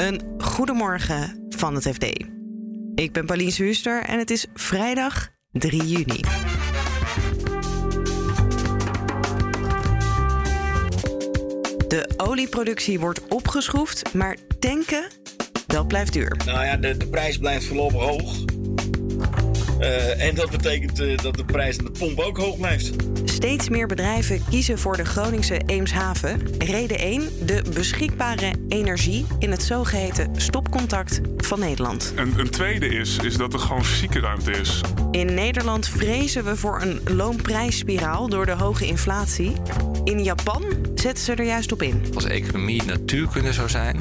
Een goedemorgen van het FD. Ik ben Pauline Huuster en het is vrijdag 3 juni. De olieproductie wordt opgeschroefd, maar tanken, dat blijft duur. Nou ja, de prijs blijft voorlopig hoog. Uh, en dat betekent uh, dat de prijs aan de pomp ook hoog blijft. Steeds meer bedrijven kiezen voor de Groningse Eemshaven. Reden 1: de beschikbare energie in het zogeheten stopcontact van Nederland. En een tweede is, is dat er gewoon fysieke ruimte is. In Nederland vrezen we voor een loonprijsspiraal door de hoge inflatie. In Japan zetten ze er juist op in. Als economie natuurkunde zou zijn,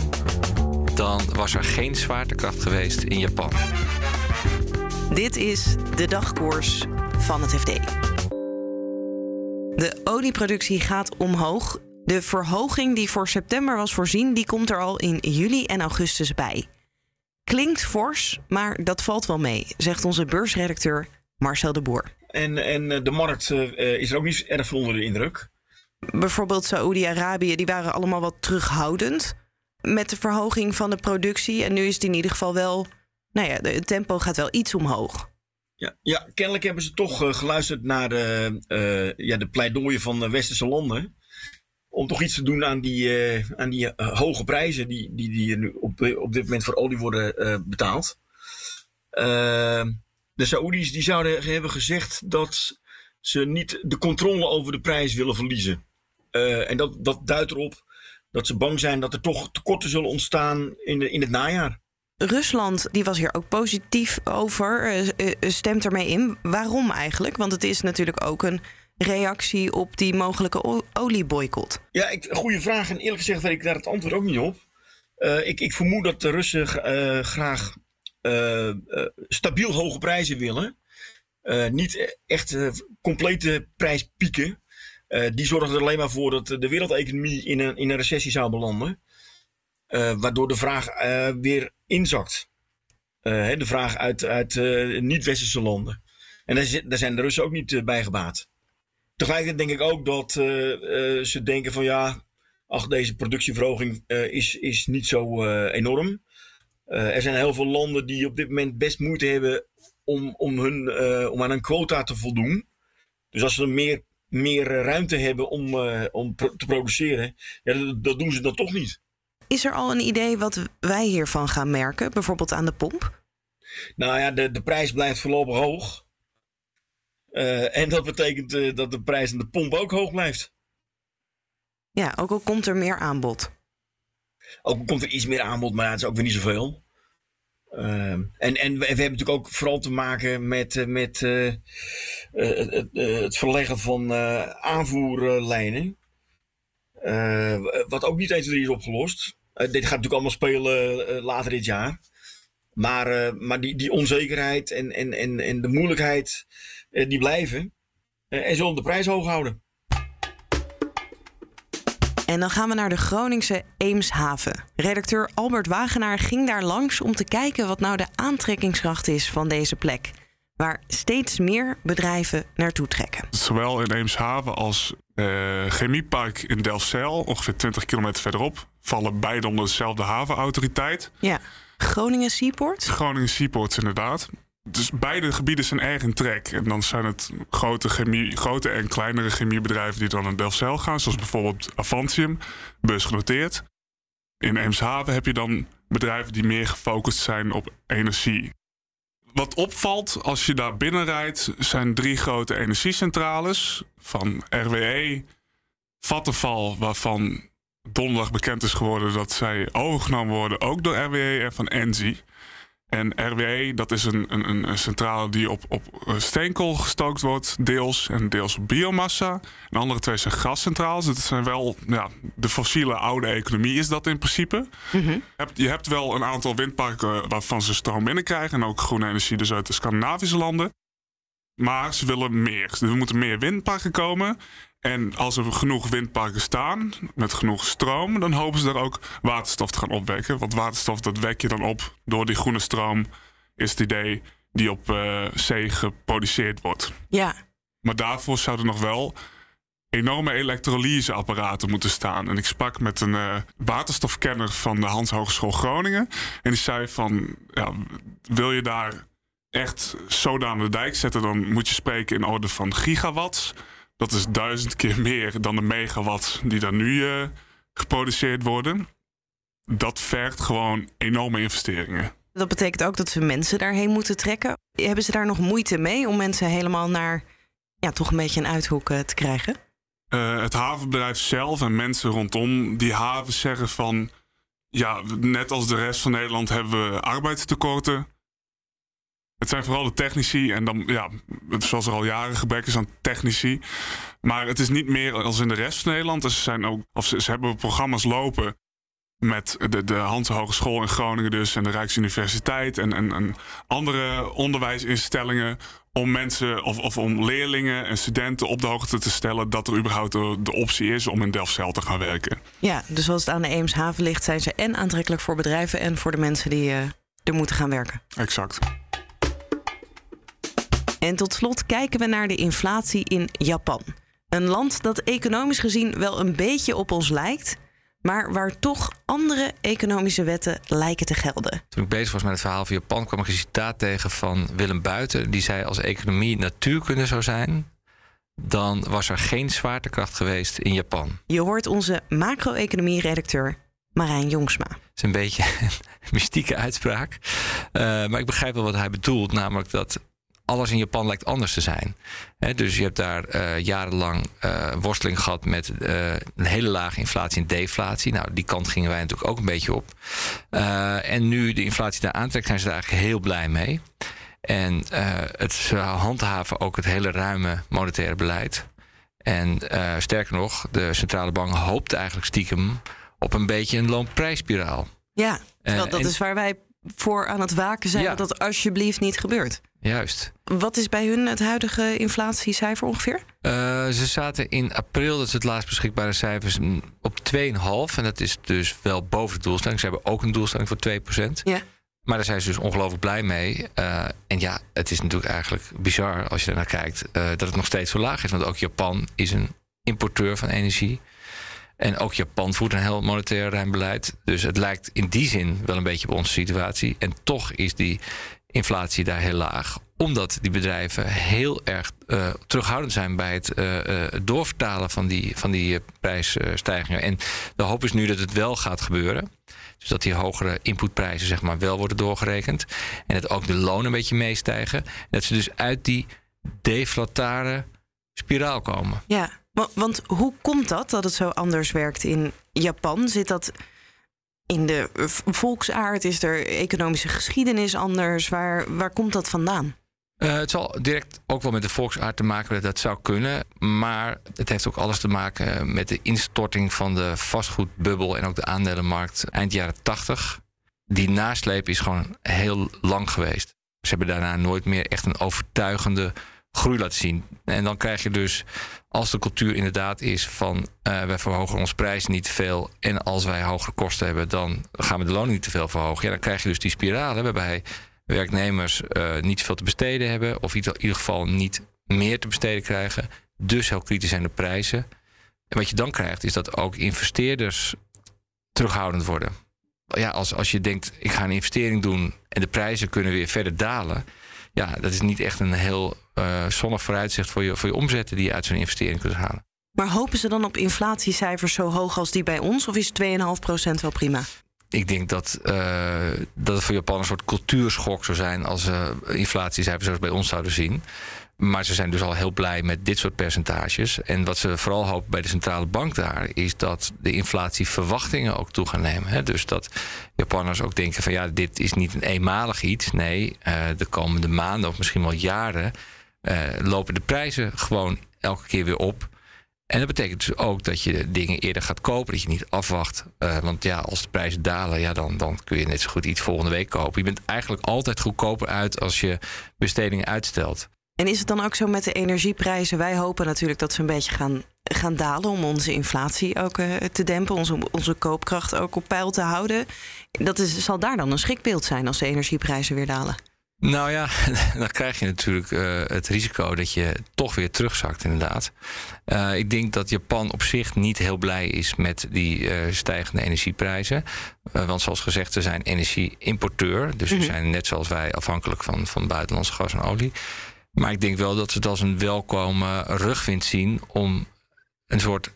dan was er geen zwaartekracht geweest in Japan. Dit is de dagkoers van het FD. De olieproductie gaat omhoog. De verhoging die voor september was voorzien, die komt er al in juli en augustus bij. Klinkt fors, maar dat valt wel mee, zegt onze beursredacteur Marcel de Boer. En, en de markt uh, is er ook niet erg onder de indruk. Bijvoorbeeld Saoedi-Arabië, die waren allemaal wat terughoudend met de verhoging van de productie. En nu is het in ieder geval wel nou ja, het tempo gaat wel iets omhoog. Ja, ja kennelijk hebben ze toch uh, geluisterd naar de, uh, ja, de pleidooien van de westerse landen. Om toch iets te doen aan die, aan die hoge prijzen die, die, die nu op, op dit moment voor olie worden betaald. de Saoedi's die zouden hebben gezegd dat ze niet de controle over de prijs willen verliezen. en dat, dat duidt erop dat ze bang zijn dat er toch tekorten zullen ontstaan in, de, in het najaar. Rusland die was hier ook positief over, uh, uh, stemt ermee in. Waarom eigenlijk? Want het is natuurlijk ook een reactie op die mogelijke olieboycott. Ja, ik, goede vraag. En eerlijk gezegd weet ik daar het antwoord ook niet op. Ik, ik, vermoed dat de Russen graag stabiel hoge prijzen willen. niet echt complete prijspieken. die zorgen er alleen maar voor dat de wereldeconomie in een, in een recessie zou belanden. Waardoor de vraag weer inzakt. Uh, de vraag uit, uit uh, niet-westerse landen. En daar, zijn de Russen ook niet uh, bij gebaat. Tegelijkertijd denk ik ook dat ze denken van ja, ach, deze productieverhoging is, is niet zo enorm. er zijn heel veel landen die op dit moment best moeite hebben om, om, hun, om aan een quota te voldoen. Dus als ze meer, meer ruimte hebben om, om te produceren, ja, dat doen ze dan toch niet. Is er al een idee wat wij hiervan gaan merken, bijvoorbeeld aan de pomp? Nou ja, de, de prijs blijft voorlopig hoog. Uh, en dat betekent uh, dat de prijs aan de pomp ook hoog blijft. Ja, ook al komt er meer aanbod. Ook komt er iets meer aanbod, maar het is ook weer niet zoveel. Uh, en, en we, we, hebben natuurlijk ook vooral te maken met, met het verleggen van aanvoerlijnen. Wat ook niet eens is opgelost. Uh, dit gaat natuurlijk allemaal spelen uh, later dit jaar. Maar, maar die, die onzekerheid en, en, en, en de moeilijkheid, die blijven. en zullen de prijs hoog houden. En dan gaan we naar de Groningse Eemshaven. Redacteur Albert Wagenaar ging daar langs om te kijken wat nou de aantrekkingskracht is van deze plek. Waar steeds meer bedrijven naartoe trekken. Zowel in Eemshaven als uh, Chemiepark in Delfzijl, ongeveer 20 kilometer verderop, vallen beide onder dezelfde havenautoriteit. Ja, Groningen Seaport? Groningen Seaport, inderdaad. Dus beide gebieden zijn erg in trek. En dan zijn het grote, chemie, grote en kleinere chemiebedrijven die dan naar Delfzijl gaan, zoals bijvoorbeeld Avantium, beursgenoteerd. In Eemshaven heb je dan bedrijven die meer gefocust zijn op energie. Wat opvalt als je daar binnenrijdt, zijn drie grote energiecentrales van RWE, Vattenfall, waarvan donderdag bekend is geworden dat zij overgenomen worden, ook door RWE en van Engie. En RWE, dat is een, een, een centrale die op, op eh, steenkool gestookt wordt, deels en deels op biomassa. De andere twee zijn gascentrales. Het zijn wel ja, de fossiele oude economie, is dat in principe. Mm Je hebt wel een aantal windparken waarvan ze stroom binnenkrijgen en ook groene energie, dus uit de Scandinavische landen. Maar ze willen meer. Er moeten meer windparken komen. En als er genoeg windparken staan, met genoeg stroom, dan hopen ze daar ook waterstof te gaan opwekken. Want waterstof, dat wek je dan op door die groene stroom, is het idee die op uh, zee geproduceerd wordt. Ja. Maar daarvoor zouden nog wel enorme elektrolyseapparaten moeten staan. En ik sprak met een uh, waterstofkenner van de Hans Hogeschool Groningen. En die zei van, ja, wil je daar echt aan de dijk zetten... dan moet je spreken in orde van gigawatts. Dat is duizend keer meer dan de megawatts die daar nu uh, geproduceerd worden. Dat vergt gewoon enorme investeringen. Dat betekent ook dat ze mensen daarheen moeten trekken. Hebben ze daar nog moeite mee om mensen helemaal naar ja, toch een beetje een uithoek uh, te krijgen? Uh, het havenbedrijf zelf en mensen rondom die haven zeggen van... ja, net als de rest van Nederland hebben we arbeidstekorten. Het zijn vooral de technici en dan, ja, zoals er al jaren gebrek is aan technici. Maar het is niet meer als in de rest van Nederland. Dus ze, zijn ook, of ze, ze hebben programma's lopen met de, de Hans Hogeschool in Groningen dus en de Rijksuniversiteit en, en, en andere onderwijsinstellingen om mensen of, of om leerlingen en studenten op de hoogte te stellen dat er überhaupt de, de optie is om in Delfzijl te gaan werken. Ja, dus als het aan de Eemshaven ligt, zijn ze en aantrekkelijk voor bedrijven en voor de mensen die uh, er moeten gaan werken. Exact. En tot slot kijken we naar de inflatie in Japan. Een land dat economisch gezien wel een beetje op ons lijkt, maar waar toch andere economische wetten lijken te gelden. Toen ik bezig was met het verhaal van Japan, kwam ik een citaat tegen van Willem Buiten. Die zei: Als economie natuurkunde zou zijn, dan was er geen zwaartekracht geweest in Japan. Je hoort onze macro-economie-redacteur Marijn Jongsma. Het is een beetje een mystieke uitspraak. Uh, maar ik begrijp wel wat hij bedoelt, namelijk dat alles in Japan lijkt anders te zijn. dus je hebt daar uh, jarenlang uh, worsteling gehad met uh, een hele lage inflatie en deflatie. Nou, die kant gingen wij natuurlijk ook een beetje op. en nu de inflatie daar aantrekt, zijn ze daar eigenlijk heel blij mee. En het handhaven ook het hele ruime monetaire beleid. En sterker nog, de centrale bank hoopt eigenlijk stiekem op een beetje een loonprijsspiraal. Ja, dat en, is waar wij voor aan het waken zijn dat dat alsjeblieft niet gebeurt. Juist. Wat is bij hun het huidige inflatiecijfer ongeveer? Uh, ze zaten in april, dat is het laatst beschikbare cijfers, op 2,5. En dat is dus wel boven de doelstelling. Ze hebben ook een doelstelling voor 2%. Ja. Maar daar zijn ze dus ongelooflijk blij mee. Uh, en ja, het is natuurlijk eigenlijk bizar als je naar kijkt uh, dat het nog steeds zo laag is. Want ook Japan is een importeur van energie. En ook Japan voert een heel monetair ruim beleid. Dus het lijkt in die zin wel een beetje op onze situatie. En toch is die inflatie daar heel laag. Omdat die bedrijven heel erg uh, terughoudend zijn bij het uh, doorvertalen van die, van die prijsstijgingen. En de hoop is nu dat het wel gaat gebeuren. Dus dat die hogere inputprijzen zeg maar, wel worden doorgerekend. En dat ook de lonen een beetje meestijgen. En dat ze dus uit die deflatare spiraal komen. Ja, want hoe komt dat dat het zo anders werkt in Japan? Zit dat in de volksaard? Is er economische geschiedenis anders? Waar, waar komt dat vandaan? Uh, het zal direct ook wel met de volksaard te maken hebben dat dat zou kunnen. Maar het heeft ook alles te maken met de instorting van de vastgoedbubbel en ook de aandelenmarkt eind jaren 80. Die nasleep is gewoon heel lang geweest. Ze hebben daarna nooit meer echt een overtuigende groei laten zien. En dan krijg je dus, als de cultuur inderdaad is van uh, wij verhogen ons prijs niet veel. En als wij hogere kosten hebben, dan gaan we de lonen niet te veel verhogen. Ja, dan krijg je dus die spiralen waarbij werknemers uh, niet veel te besteden hebben. Of in ieder geval niet meer te besteden krijgen. Dus heel kritisch zijn de prijzen. En wat je dan krijgt, is dat ook investeerders terughoudend worden. Ja, als, als je denkt, ik ga een investering doen en de prijzen kunnen weer verder dalen. Ja, dat is niet echt een heel uh, zonnig vooruitzicht voor je, voor je omzetten die je uit zo'n investering kunt halen. Maar hopen ze dan op inflatiecijfers zo hoog als die bij ons? Of is 2,5% wel prima? Ik denk dat, uh, dat het voor Japan een soort cultuurschok zou zijn als uh, inflatiecijfers zoals bij ons zouden zien. Maar ze zijn dus al heel blij met dit soort percentages. En wat ze vooral hopen bij de centrale bank daar, is dat de inflatieverwachtingen ook toe gaan nemen. Dus dat Japanners ook denken van ja, dit is niet een eenmalig iets. Nee, uh, de komende maanden of misschien wel jaren uh, lopen de prijzen gewoon elke keer weer op. En dat betekent dus ook dat je dingen eerder gaat kopen, dat je niet afwacht. Uh, want ja, als de prijzen dalen, ja, dan, dan kun je net zo goed iets volgende week kopen. Je bent eigenlijk altijd goedkoper uit als je bestedingen uitstelt. En is het dan ook zo met de energieprijzen? Wij hopen natuurlijk dat ze een beetje gaan, gaan dalen om onze inflatie ook uh, te dempen, onze, onze koopkracht ook op peil te houden. Dat is, zal daar dan een schrikbeeld zijn als de energieprijzen weer dalen? Nou ja, dan krijg je natuurlijk uh, het risico dat je toch weer terugzakt, inderdaad. Uh, ik denk dat Japan op zich niet heel blij is met die uh, stijgende energieprijzen. want zoals gezegd, ze zijn energieimporteur. Dus mm -hmm. ze zijn net zoals wij afhankelijk van, van buitenlandse gas en olie. Maar ik denk wel dat ze het als een welkome rugwind zien om een soort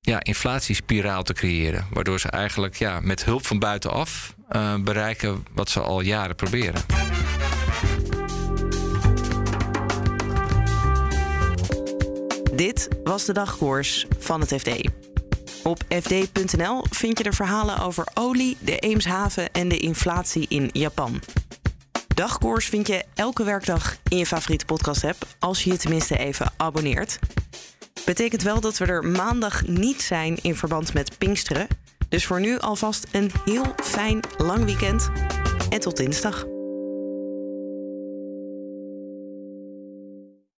ja, inflatiespiraal te creëren. Waardoor ze eigenlijk ja, met hulp van buitenaf bereiken wat ze al jaren proberen. Dit was de dagkoers van het FD. Op fd.nl vind je de verhalen over olie, de Eemshaven en de inflatie in Japan. Dagkoers vind je elke werkdag in je favoriete podcast-app, als je je tenminste even abonneert. Betekent wel dat we er maandag niet zijn in verband met Pinksteren. Dus voor nu alvast een heel fijn lang weekend en tot dinsdag.